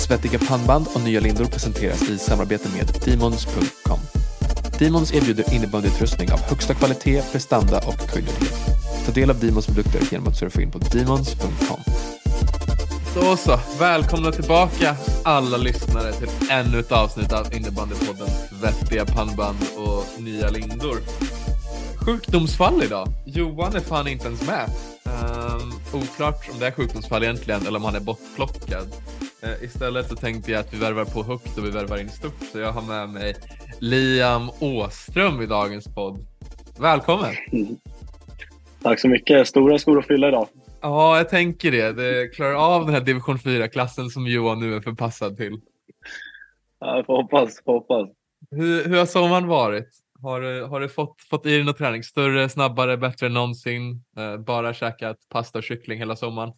Svettiga pannband och nya lindor presenteras i samarbete med Demons.com. Demons erbjuder innebandyutrustning av högsta kvalitet, prestanda och kunnighet. Ta del av Demons produkter genom att surfa in på Demons.com. Då så, välkomna tillbaka alla lyssnare till ännu ett avsnitt av Innebandypodden Svettiga pannband och nya lindor. Sjukdomsfall idag. Johan är fan inte ens med. Um, oklart om det är sjukdomsfall egentligen eller om han är bortplockad. Uh, istället så tänkte jag att vi värvar på högt och vi värvar in stort. Så jag har med mig Liam Åström i dagens podd. Välkommen! Mm. Tack så mycket. Stora skor att fylla idag. Ja, jag tänker det. Det klarar av den här division 4-klassen som Johan nu är förpassad till. Ja, får hoppas. Får hoppas. Hur, hur har sommaren varit? Har, du, har du fått, fått i dig någon träning? Större, snabbare, bättre än någonsin? Eh, bara käkat pasta och kyckling hela sommaren?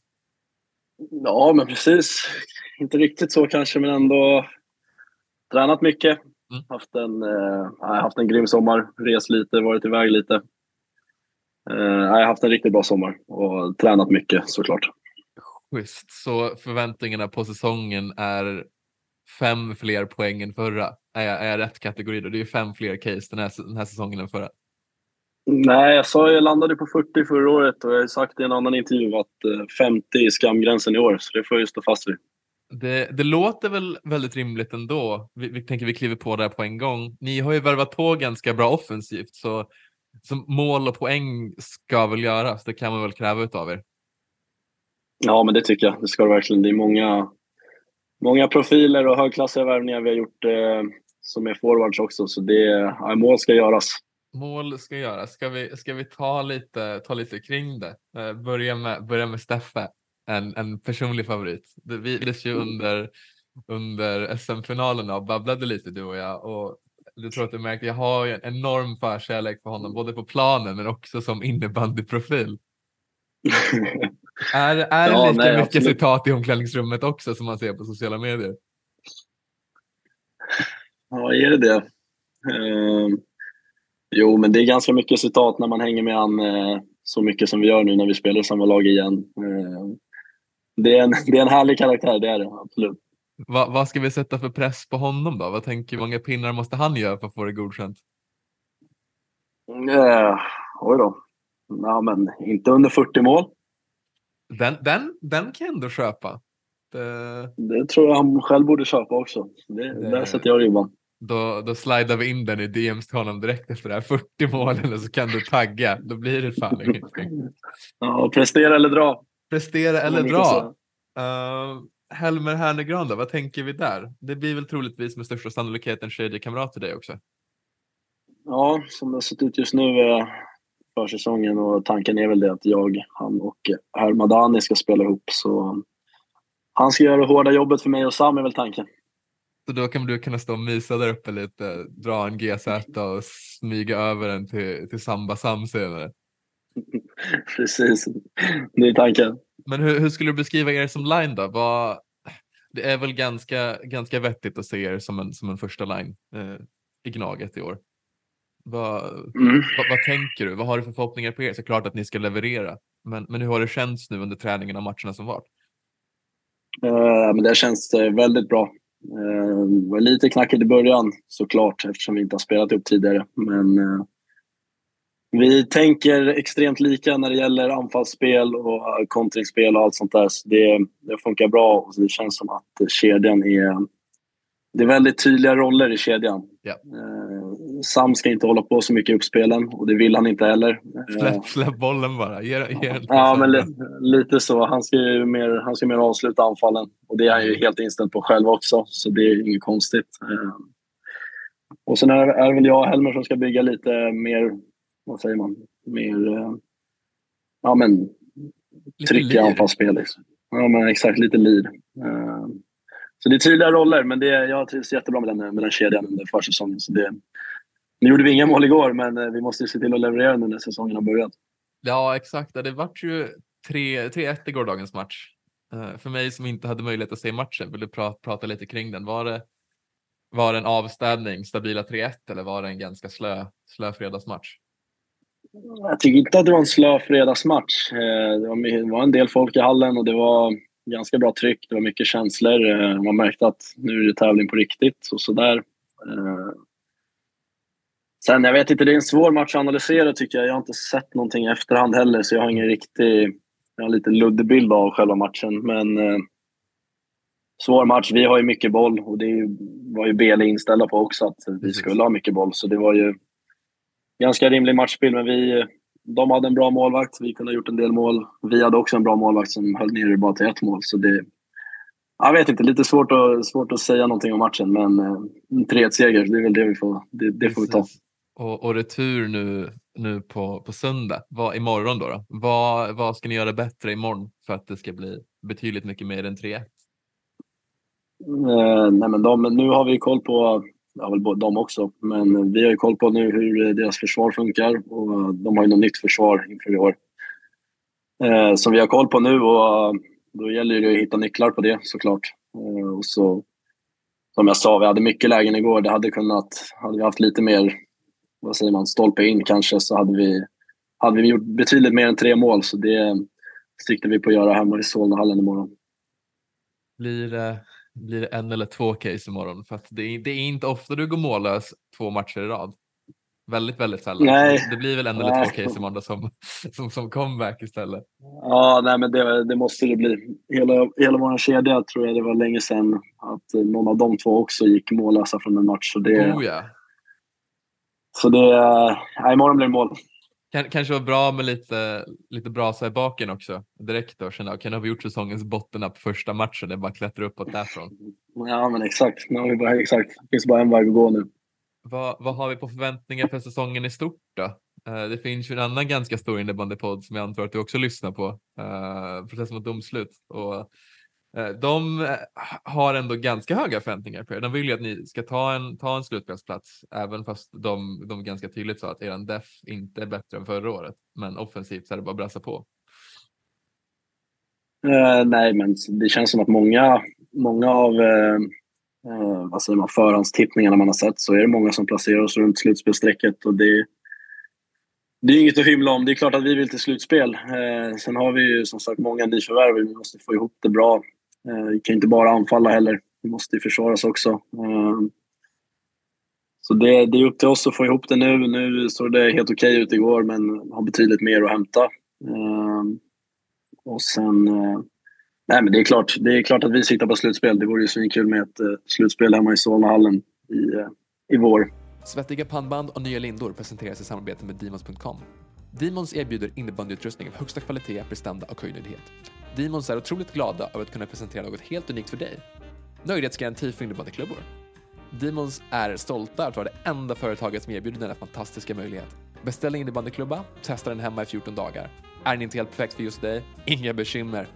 Ja, men precis. Inte riktigt så kanske, men ändå tränat mycket. Mm. Haft, en, eh, haft en grym sommar. Rest lite, varit iväg lite. Eh, jag har haft en riktigt bra sommar och tränat mycket såklart. Schysst. Så förväntningarna på säsongen är fem fler poäng än förra? Är jag, är jag rätt kategori då? Det är ju fem fler case den här, den här säsongen än förra. Nej, jag sa jag landade på 40 förra året och jag har sagt i en annan intervju att 50 är skamgränsen i år, så det får jag stå fast vid. Det, det, låter väl väldigt rimligt ändå. Vi, vi tänker vi kliver på det på en gång. Ni har ju värvat på ganska bra offensivt, så, så mål och poäng ska väl göras. Det kan man väl kräva av er? Ja, men det tycker jag. Det ska det verkligen. Det är många, många profiler och högklassiga värvningar vi har gjort eh, som är forwards också, så det, ja, mål ska göras. Mål ska göras. Ska vi, ska vi ta, lite, ta lite kring det? Eh, börja, med, börja med Steffe, en, en personlig favorit. Det vides ju mm. under, under SM-finalerna och babblade lite du och jag. Och du tror att du märkte, jag har en enorm förkärlek för honom, både på planen men också som innebandyprofil. Är, är det ja, lika nej, mycket absolut. citat i omklädningsrummet också som man ser på sociala medier? Ja, är det det? Uh, jo, men det är ganska mycket citat när man hänger med han uh, så mycket som vi gör nu när vi spelar i samma lag igen. Uh, det, är en, det är en härlig karaktär, det är det absolut. Va, vad ska vi sätta för press på honom då? Vad tänker hur många pinnar måste han göra för att få det godkänt? Uh, oj då. Ja, men inte under 40 mål. Den, den, den kan jag ändå köpa. Det... det tror jag han själv borde köpa också. Det, det... Där sätter jag ribban. Då, då slidar vi in den i DMs till honom direkt efter det här 40 målen och så kan du tagga. Då blir det fan ingenting. Ja, prestera eller dra. Prestera eller dra. Uh, Helmer Hernegran då, vad tänker vi där? Det blir väl troligtvis med största sannolikhet en kedjekamrat till dig också? Ja, som det har sett ut just nu eh, försäsongen och tanken är väl det att jag, han och Hermadani ska spela ihop. Så han ska göra det hårda jobbet för mig och Sam är väl tanken. Så då kan du kunna stå och mysa där uppe lite, dra en GZ och smyga över den till, till Samba Sam senare? Precis, det är tanken. Men hur, hur, skulle du beskriva er som line då? Vad, det är väl ganska, ganska vettigt att se er som en, som en första line eh, i Gnaget i år. Vad, mm. vad, vad, tänker du? Vad har du för förhoppningar på er? Såklart att ni ska leverera. Men, men hur har det känts nu under träningen och matcherna som varit? Uh, men det känns uh, väldigt bra. Det var lite knackigt i början såklart eftersom vi inte har spelat upp tidigare. Men uh, vi tänker extremt lika när det gäller anfallsspel och kontringsspel och allt sånt där. Så det, det funkar bra och det känns som att kedjan är... Det är väldigt tydliga roller i kedjan. Ja. Sam ska inte hålla på så mycket i uppspelen och det vill han inte heller. Släpp, släpp bollen bara. Ge, ge ja, men li, lite så. Han ska ju mer, han ska mer avsluta anfallen och det är han ju helt inställd på själv också, så det är inget konstigt. Eh, och sen är, är det väl jag och Helmer som ska bygga lite mer, vad säger man, mer, eh, ja men, tryck i anfallsspel. Liksom. Ja men exakt, lite. Eh, så det är tydliga roller, men det, jag trivs jättebra med den, med den kedjan under försäsongen. Så det, nu gjorde vi inga mål igår, men eh, vi måste se till att leverera nu när säsongen har börjat. Ja, exakt. Det vart ju 3-1 i gårdagens match. Uh, för mig som inte hade möjlighet att se matchen, vill du pra prata lite kring den? Var det, var det en avstädning, stabila 3-1 eller var det en ganska slö, slö fredagsmatch? Jag tycker inte att det var en slö fredagsmatch. Uh, det var en del folk i hallen och det var ganska bra tryck, det var mycket känslor. Eh, man märkte att nu är det tävling på riktigt och sådär. Eh, sen, jag vet inte, det är en svår match att analysera tycker jag. Jag har inte sett någonting i efterhand heller, så jag har ingen riktig... Jag har lite luddig bild av själva matchen, men eh, svår match. Vi har ju mycket boll och det var ju Bele inställda på också, att vi skulle ha mycket boll. Så det var ju ganska rimlig matchbild, men vi, de hade en bra målvakt. Vi kunde ha gjort en del mål. Vi hade också en bra målvakt som höll ner det bara till ett mål. Så det, jag vet inte, lite svårt att, svårt att säga någonting om matchen, men eh, en 3-1-seger, det är väl det vi får, det, det får vi ta. Och, och retur nu, nu på, på söndag, vad, imorgon då? då? Vad, vad ska ni göra bättre imorgon för att det ska bli betydligt mycket mer än 3-1? Eh, nej men de, nu har vi koll på, ja väl de också, men vi har ju koll på nu hur deras försvar funkar och de har ju något nytt försvar inför i år. Eh, som vi har koll på nu och då gäller det att hitta nycklar på det såklart. Eh, och så, som jag sa, vi hade mycket lägen igår. Det hade kunnat, hade vi haft lite mer, vad säger man, stolpe in kanske så hade vi, hade vi gjort betydligt mer än tre mål. Så det siktar vi på att göra hemma i Solnahallen imorgon. Blir det blir det en eller två case imorgon. För det är, det är inte ofta du går mållös två matcher i rad. Väldigt, väldigt sällan. Nej. Det blir väl en eller två case imorgon som, som, som comeback istället. Ja, nej, men det, det måste det bli. Hela, hela vår kedja tror jag det var länge sedan att någon av de två också gick mållösa från en match. Så det, oh, ja. Så det, nej, imorgon blir det mål. Kanske var bra med lite, lite brasa i baken också direkt då. Känna, okay, nu har vi gjort säsongens botten på första matchen, det är bara att klättra uppåt därifrån. Ja men exakt, nu har vi bara, exakt. det finns bara en väg att gå nu. Vad, vad har vi på förväntningar för säsongen i stort då? Uh, det finns ju en annan ganska stor innebandypodd som jag antar att du också lyssnar på, uh, Process mot domslut. Och Eh, Eh, de eh, har ändå ganska höga förväntningar på er. De vill ju att ni ska ta en, ta en slutspelsplats, även fast de, de ganska tydligt sa att er def inte är bättre än förra året. Men offensivt så är det bara att brassa på. Uh, nej, men det känns som att många, många av uh, uh, vad säger man, förhandstippningarna man har sett så är det många som placerar oss runt slutspelsstrecket. Och det, det är inget att hymla om. Det är klart att vi vill till slutspel. sen har vi ju som sagt många nyförvärv. Vi måste få ihop det bra Eh, vi kan inte bara anfalla heller. Vi måste ju försvaras också. Eh, så det, det, är upp till oss att få ihop det nu. Nu såg det helt okej okay ut igår, men har betydligt mer att hämta. Eh, och sen... Nej, men det är, klart, det är klart att vi siktar på slutspel. Det vore ju svinkul med ett slutspel hemma i Solnahallen i, i vår. Svettiga pannband och nya lindor presenteras i samarbete med Demons.com. Demons erbjuder innebandyutrustning av högsta kvalitet, prestanda och höjdnöjdhet. Demons är otroligt glada över att kunna presentera något helt unikt för dig. Nöjdhetsgaranti för innebandyklubbor. Demons är stolta att vara det enda företaget som erbjuder denna fantastiska möjlighet. Beställ en innebandyklubba, testa den hemma i 14 dagar. Är den inte helt perfekt för just dig? Inga bekymmer.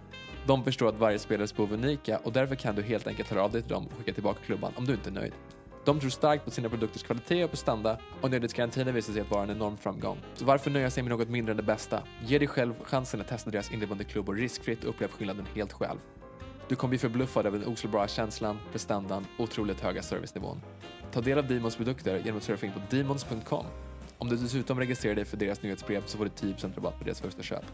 De förstår att varje spelares behov är unika och därför kan du helt enkelt höra av dig till dem och skicka tillbaka klubban om du inte är nöjd. De tror starkt på sina produkters kvalitet och prestanda och nöjdhetsgarantin visar sig att vara en enorm framgång. Så varför nöja sig med något mindre än det bästa? Ge dig själv chansen att testa deras innebandyklubbor riskfritt och upplev skillnaden helt själv. Du kommer bli förbluffad över den oslagbara känslan, prestandan och otroligt höga servicenivån. Ta del av Demons produkter genom att surfa in på demons.com. Om du dessutom registrerar dig för deras nyhetsbrev så får du 10% rabatt på deras första köp.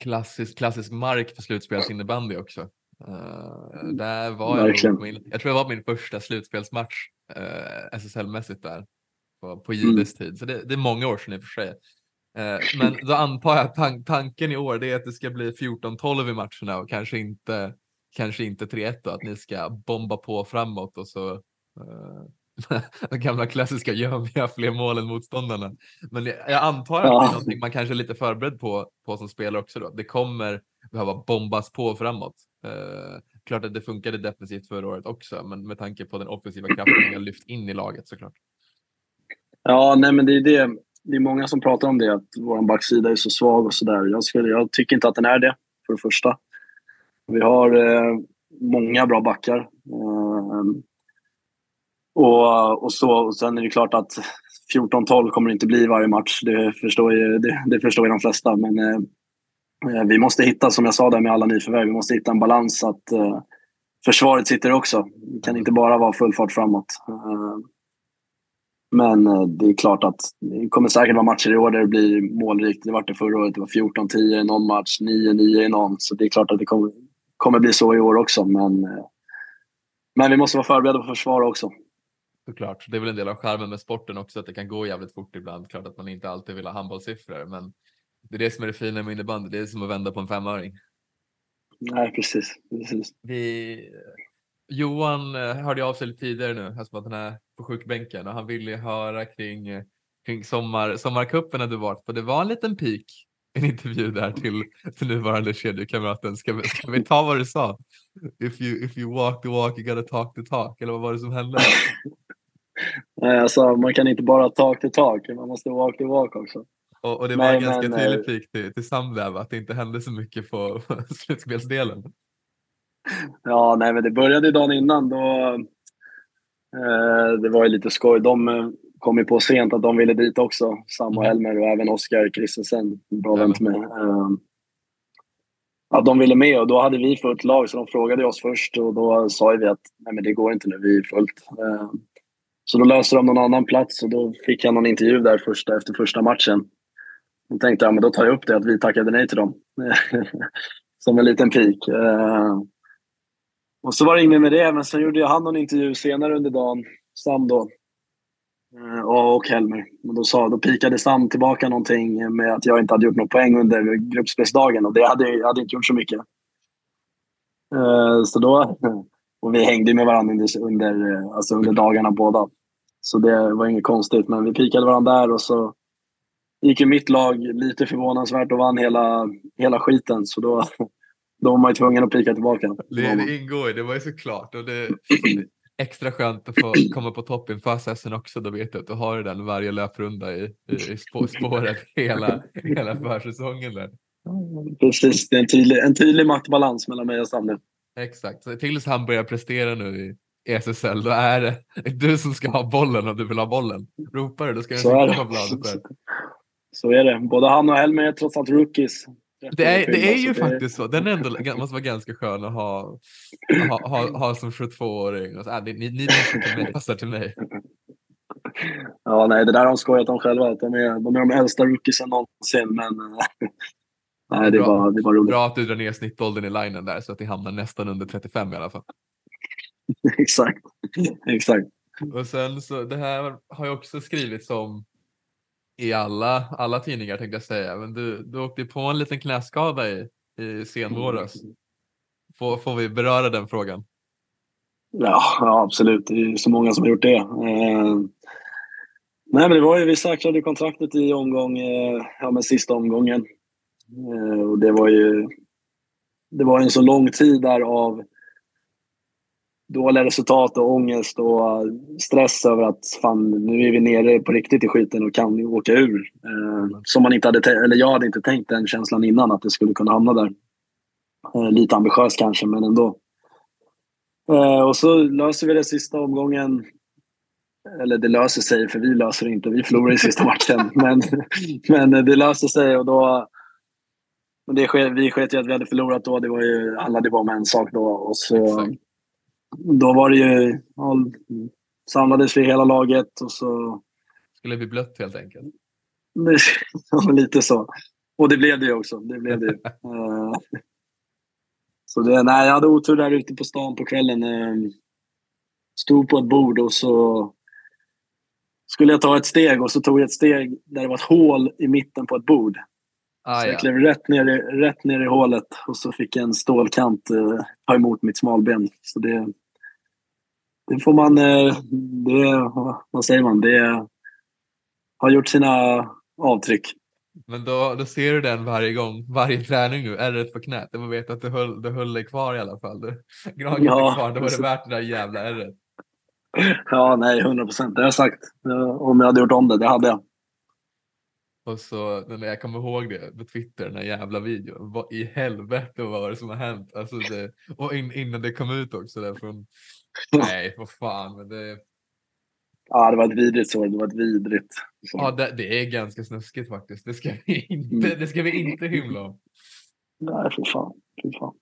Klassisk, klassisk mark för slutspelsinnebandy också. Uh, där var jag, min, jag tror jag var min första slutspelsmatch uh, SSL-mässigt där på, på JDs mm. tid. Så det, det, är många år sedan i och för sig. Uh, men då antar jag tan tanken i år är att det ska bli 14-12 i matcherna och kanske inte, kanske inte 3-1 att ni ska bomba på framåt och så uh, de gamla klassiska gör vi fler mål än motståndarna. Men jag, jag antar att ja. det är någonting man kanske är lite förberedd på, på som spelare också. Då. Det kommer behöva bombas på framåt. Eh, klart att det funkade defensivt förra året också, men med tanke på den offensiva kraften ni har lyft in i laget såklart. Ja, nej, men det är det. Det är många som pratar om det, att vår backsida är så svag och sådär. Jag, jag tycker inte att den är det, för det första. Vi har eh, många bra backar. Eh, och, och, så, och sen är det klart att 14-12 kommer det inte bli varje match. Det förstår ju, det, det förstår ju de flesta. Men Eh, Eh, vi måste hitta, som jag sa där med alla nyförvärv, vi måste hitta en balans att eh, försvaret sitter också. Det kan inte bara vara full fart framåt. Eh, men det är klart att det kommer säkert vara matcher i år där det blir målrikt. Det var det förra året. Det var 14-10 i någon match, 9-9 i någon. Så det är klart att det kommer, kommer bli så i år också. Men, men vi måste vara förberedda på försvar också. Såklart. Det är väl en del av skärmen med sporten också att det kan gå jävligt fort ibland. Klart att man inte alltid vill ha handbollssiffror, men det är det som är det fina med innebandy. Det är som att vända på en femöring. Nej, precis. precis. Vi... Johan eh, hörde av sig lite tidigare nu, eftersom att han är på sjukbänken och han ville höra kring, eh, kring sommar, sommarcupen du varit på. Det var en liten pik, en intervju där till, till nuvarande kedjekamraten. Ska vi, ska vi ta vad du sa? If you, if you walk the walk you gotta talk the talk, eller vad var det som hände? Nej, alltså, man kan inte bara talk the talk, man måste walk the walk också. Och, och det var en ganska men, tydlig pik eh, till, till Sandlöv att det inte hände så mycket på slutspelsdelen. Ja, nej, men det började dagen innan. Då, eh, det var ju lite skoj. De eh, kom ju på sent att de ville dit också. Sam och mm. Helmer och även Oskar Christensen, bra vän till mig. Eh, att de ville med och då hade vi fullt lag så de frågade oss först och då sa vi att nej, men det går inte nu, vi är fullt. Eh, så då löste de någon annan plats och då fick jag någon intervju där första, efter första matchen. Då tänkte jag, men då tar jag upp det att vi tackade nej till dem. Som en liten pik. Eh, och så var det inget med det, men sen gjorde jag han någon intervju senare under dagen, Sam då. Eh, och Helmer. Och då, sa, då pikade Sam tillbaka någonting med att jag inte hade gjort någon poäng under gruppspelsdagen och det hade jag hade inte gjort så mycket. Eh, så då, och vi hängde med varandra under, under, eh, alltså under dagarna båda. Så det var inget konstigt, men vi pikade varandra där och så gick ju mitt lag lite förvånansvärt och vann hela, hela skiten. Så då, då var man ju tvungen att pika tillbaka. Det, det ingår det var ju såklart. Och det, extra skönt att få komma på topp inför säsongen också. Då vet du att du har den varje löprunda i, i, i spåret hela, hela försäsongen. Där. Precis, det är en tydlig, en tydlig maktbalans mellan mig och Sander. Exakt, så tills han börjar prestera nu i SSL, då är det du som ska ha bollen om du vill ha bollen. Ropar du, då ska jag sitta på bladet. Så är det. Både han och Helmer är trots allt rookies. Det är, det är ju det... faktiskt så. Den ändå, måste vara ganska skön att ha, ha, ha, ha som 22-åring. Äh, ni, ni, ni till passar till mig. Ja, nej, det där har de skojat om själva. De är, de är de äldsta rookiesen någonsin. Men nej, det, bra, var, det var roligt. Bra att du drar ner snittåldern i linen där så att ni hamnar nästan under 35 i alla fall. exakt, exakt. Och sen så, det här har jag också skrivit om i alla, alla tidningar tänkte jag säga. Men du, du åkte på en liten knäskada i, i senvåras. Mm. Får, får vi beröra den frågan? Ja, ja, absolut. Det är så många som har gjort det. Eh, nej, men det var ju, vi säkrade kontraktet i omgång, eh, ja, men sista omgången. Eh, och det var ju det var en så lång tid där av dåliga resultat och ångest och eh, stress över att fan, nu är vi nere på riktigt i skiten och kan åka ur. Eh, som man inte hade eller jag hade inte tänkt den känslan innan att det skulle kunna hamna där. Eh, lite ambitiöst kanske, men ändå. Eh, och så löser vi det sista omgången. Eller det löser sig, för vi löser det inte. Vi förlorar i sista matchen. men, men det löser sig och då... Det, vi sket ju att vi hade förlorat då. Det var ju, handlade bara om en sak då. Och så, Exakt då var det ju, samlades vi hela laget och så... Skulle bli blött helt enkelt? lite så. Och det blev det ju också. Det blev det uh, så det, nej, jag hade otur där ute på stan på kvällen. Uh, stod på ett bord och så skulle jag ta ett steg och så tog jag ett steg där det var ett hål i mitten på ett bord. Ah, så jag ja. klev rätt ner, i, rätt ner i hålet och så fick jag en stålkant uh, ta emot mitt smalben. Så det, det får man... Eh, det, vad säger man? Det har gjort sina avtryck. Men då, då ser du den varje gång, varje träning nu, ärret på knät. Man vet att du höll, du höll dig kvar i alla fall. Du, ja, kvar, då var det värt det där jävla ärret. Ja, nej, hundra procent. Det har jag sagt. Om jag hade gjort om det, det hade jag. Och så när jag kommer ihåg det på Twitter, den här jävla videon. Vad i helvete vad var det som har hänt? Alltså det, och in, innan det kom ut också där från Nej, vad fan. Men det... Ja, det var ett vidrigt sår. Det var ett vidrigt sår. Ja, det, det, är ganska snuskigt faktiskt. Det ska vi inte, mm. det ska vi inte hymla om. Nej, för fan. För fan.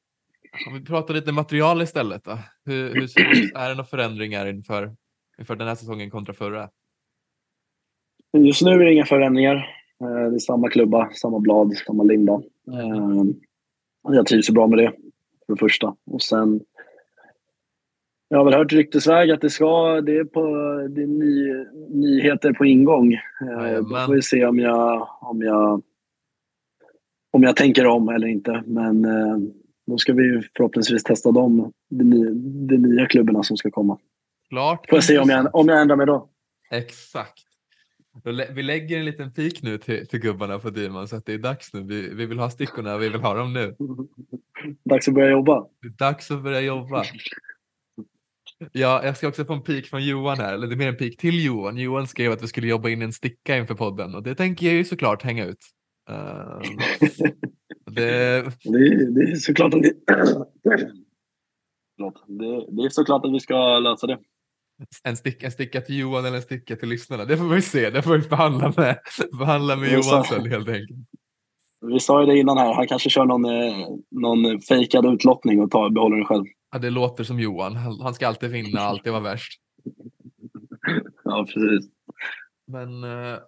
Om vi pratar lite material istället då. Hur, hur Är det några förändringar inför, inför den här säsongen kontra förra? Just nu är det inga förändringar. Eh, det är samma klubba, samma blad, samma linda. Eh, jag trivs bra med det, för det första. Och sen... Jag har väl hört ryktesväg att det ska, det är, på, det är ny, nyheter på ingång. Eh, då får vi se om jag, om jag om jag tänker om eller inte. Men då ska vi förhoppningsvis testa dem, de, de nya klubbarna som ska komma. Klart. Får jag se om jag, om jag ändrar mig då. Exakt. Vi lägger en liten pik nu till, till gubbarna på Dimon så att det är dags nu. Vi, vi vill ha stickorna, vi vill ha dem nu. Dags att börja jobba. Det är dags att börja jobba. Ja, jag ska också få en pik från Johan här, eller det är mer en pik till Johan. Johan skrev att vi skulle jobba in en sticka inför podden och det tänker jag ju såklart hänga ut. Uh, det... Det, det är såklart att vi... det, det är såklart att vi ska lösa det en, stick, en sticka till Johan eller en sticka till lyssnarna. Det får vi se. Det får vi förhandla med, förhandla med Johan sen helt enkelt. Vi sa ju det innan här. Han kanske kör någon, eh, någon fejkad utlottning och tar, behåller den själv. Ja, det låter som Johan. Han ska alltid vinna, alltid vara värst. ja, precis. Men uh,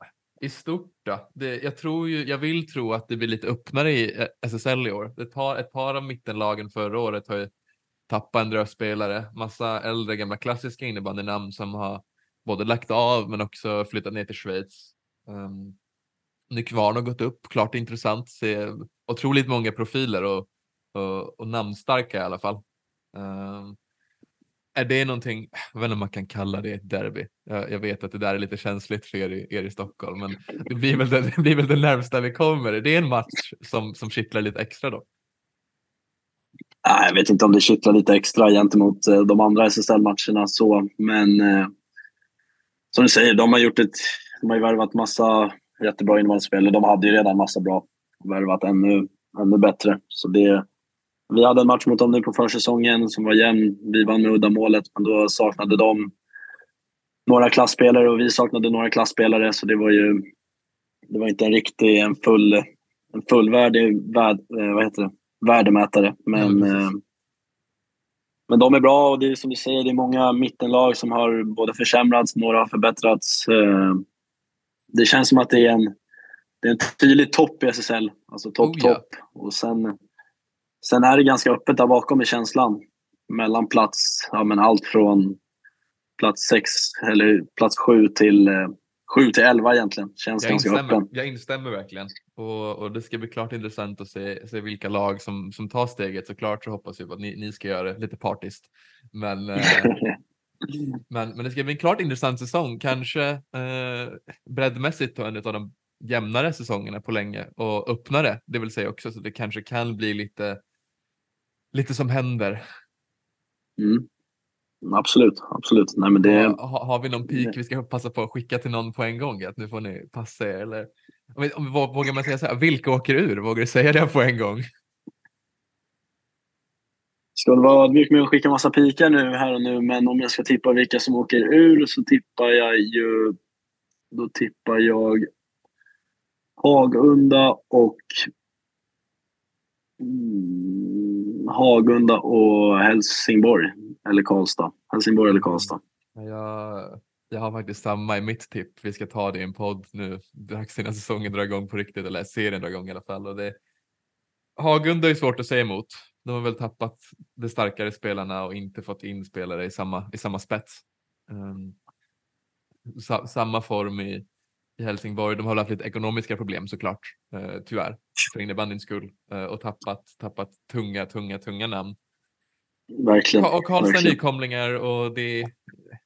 i stort då? Det, jag, tror ju, jag vill tro att det blir lite öppnare i eh, SSL i år. Ett par, ett par av mittenlagen förra året har ju tappa en drösspelare, massa äldre gamla klassiska innebandynamn som har både lagt av men också flyttat ner till Schweiz. Um, Nykvarn har gått upp, klart intressant, se otroligt många profiler och, och, och namnstarka i alla fall. Um, är det någonting, jag vet inte om man kan kalla det ett derby. Jag, jag, vet att det där är lite känsligt för er, er i Stockholm, men det blir väl det, det blir väl det närmsta vi kommer. Det är en match som, som kittlar lite extra då. Jag vet inte om det kittlar lite extra gentemot eh, de andra SSL-matcherna så, men eh, som du säger, de har gjort ett, de har ju värvat massa jättebra innebandyspelare. De hade ju redan massa bra värvat ännu, ännu bättre. Så det, vi hade en match mot dem nu på försäsongen som var jämn. Vi vann med uddamålet, men då saknade de några klassspelare och vi saknade några klassspelare så det var ju det var inte en riktig, en full, en fullvärdig eh, vad heter det? Värdemätare. Men, mm. men de är bra och det är som du säger, det är många mittenlag som har både försämrats, några har förbättrats. Eh, det känns som att det är en, det är en tydlig topp i SSL. Alltså topp, oh, ja. topp. Och sen, sen är det ganska öppet där bakom i känslan. Mellan plats, ja men allt från plats sex eller plats sju till 7 till 11 egentligen. Känns jag ganska instämmer, öppen. Jag instämmer verkligen. Och, och, det ska bli klart intressant att se, se vilka lag som, som tar steget. Såklart så hoppas vi att ni, ni ska göra det lite partiskt. Men, eh, men, men det ska bli en klart intressant säsong. Kanske eh, breddmässigt en av de jämnare säsongerna på länge och öppnare. Det vill säga också så det kanske kan bli lite, lite som händer. Mm. Absolut, absolut. Nej, men det... har, har vi någon peak vi ska passa på att skicka till någon på en gång? Att nu får ni passa er. Eller, om, om, vågar man säga så här, vilka åker ur? Vågar du säga det på en gång? Ska det vara ödmjuk med att skicka massa pikar nu här och nu, men om jag ska tippa vilka som åker ur så tippar jag ju... Då tippar jag Hagunda och mm, Hagunda och Helsingborg. Eller Karlstad. Helsingborg eller Karlstad. Jag, jag har faktiskt samma i mitt tipp. Vi ska ta det i en podd nu dags innan säsongen drar igång på riktigt, eller serien drar igång i alla fall. Och det, Hagunda är svårt att säga emot. De har väl tappat de starkare spelarna och inte fått in spelare i samma, i samma spets. Um, sa, samma form i, i Helsingborg. De har haft lite ekonomiska problem såklart, uh, tyvärr, för innebandyns skull uh, och tappat, tappat tunga, tunga, tunga namn. Verkligen. Och Karlstad verkligen. nykomlingar och det,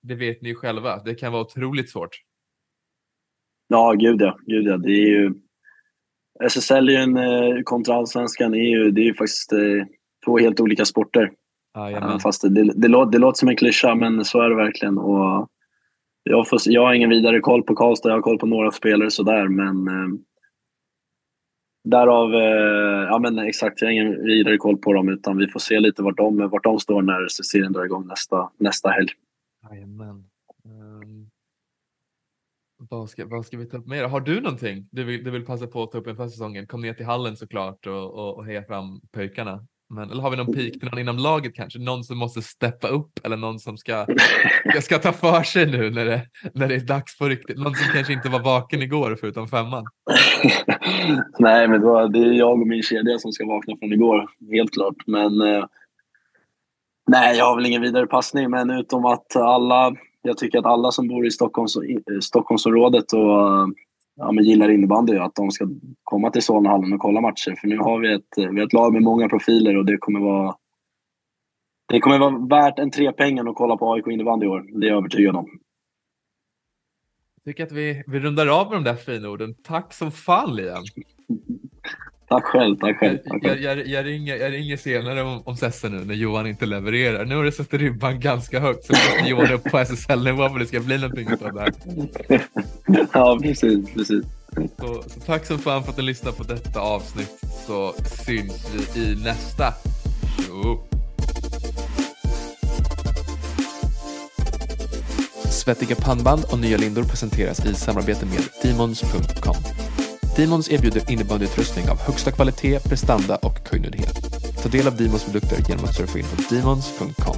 det vet ni ju själva. Det kan vara otroligt svårt. Ja, gud ja. Gud ja. Det är ju, SSL är ju en, eh, kontra allsvenskan är ju, det är ju faktiskt eh, två helt olika sporter. Ah, Fast det, det, det, låter, det låter som en klyscha, men så är det verkligen. Och jag, får, jag har ingen vidare koll på Karlstad. Jag har koll på några spelare sådär, men eh, Därav, eh, ja men exakt, jag har ingen vidare koll på dem utan vi får se lite vart de, vart de står när serien drar igång nästa, nästa helg. Jajamän. Um, vad, ska, vad ska vi ta upp mer? Har du någonting du vill, du vill passa på att ta upp inför säsongen? Kom ner till hallen såklart och, och, och heja fram pojkarna. Men, eller har vi någon peak till någon inom laget kanske? Någon som måste steppa upp eller någon som ska, ska, ska ta för sig nu när det, när det är dags på riktigt? Någon som kanske inte var vaken igår förutom femman? Nej, men då, det är jag och min kedja som ska vakna från igår, helt klart. Men eh, nej, jag har väl ingen vidare passning, men utom att alla, jag tycker att alla som bor i Stockholms, Stockholmsområdet och ja, men gillar innebandy, att de ska komma till Solnahallen och kolla matcher. För nu har vi ett, vi har ett lag med många profiler och det kommer vara det kommer vara värt en trepengen att kolla på AIK innebandy i år. Det är jag övertygad om. Jag tycker att vi, vi rundar av med de där fina orden. Tack som fan Liam! Tack själv, tack själv. Tack själv. Jag, jag, jag, ringer, jag ringer senare om, om Sessa nu när Johan inte levererar. Nu har du satt ribban ganska högt så nu måste Johan upp på SSL-nivå för det ska bli någonting av det här. ja, precis. precis. Så, så, tack som fan för att du lyssnade på detta avsnitt så syns vi i nästa. Jo. Svettiga pannband och nya lindor presenteras i samarbete med Demons.com. Demons erbjuder innebandyutrustning av högsta kvalitet, prestanda och kundnöjdhet. Ta del av Demons produkter genom att surfa in på Demons.com.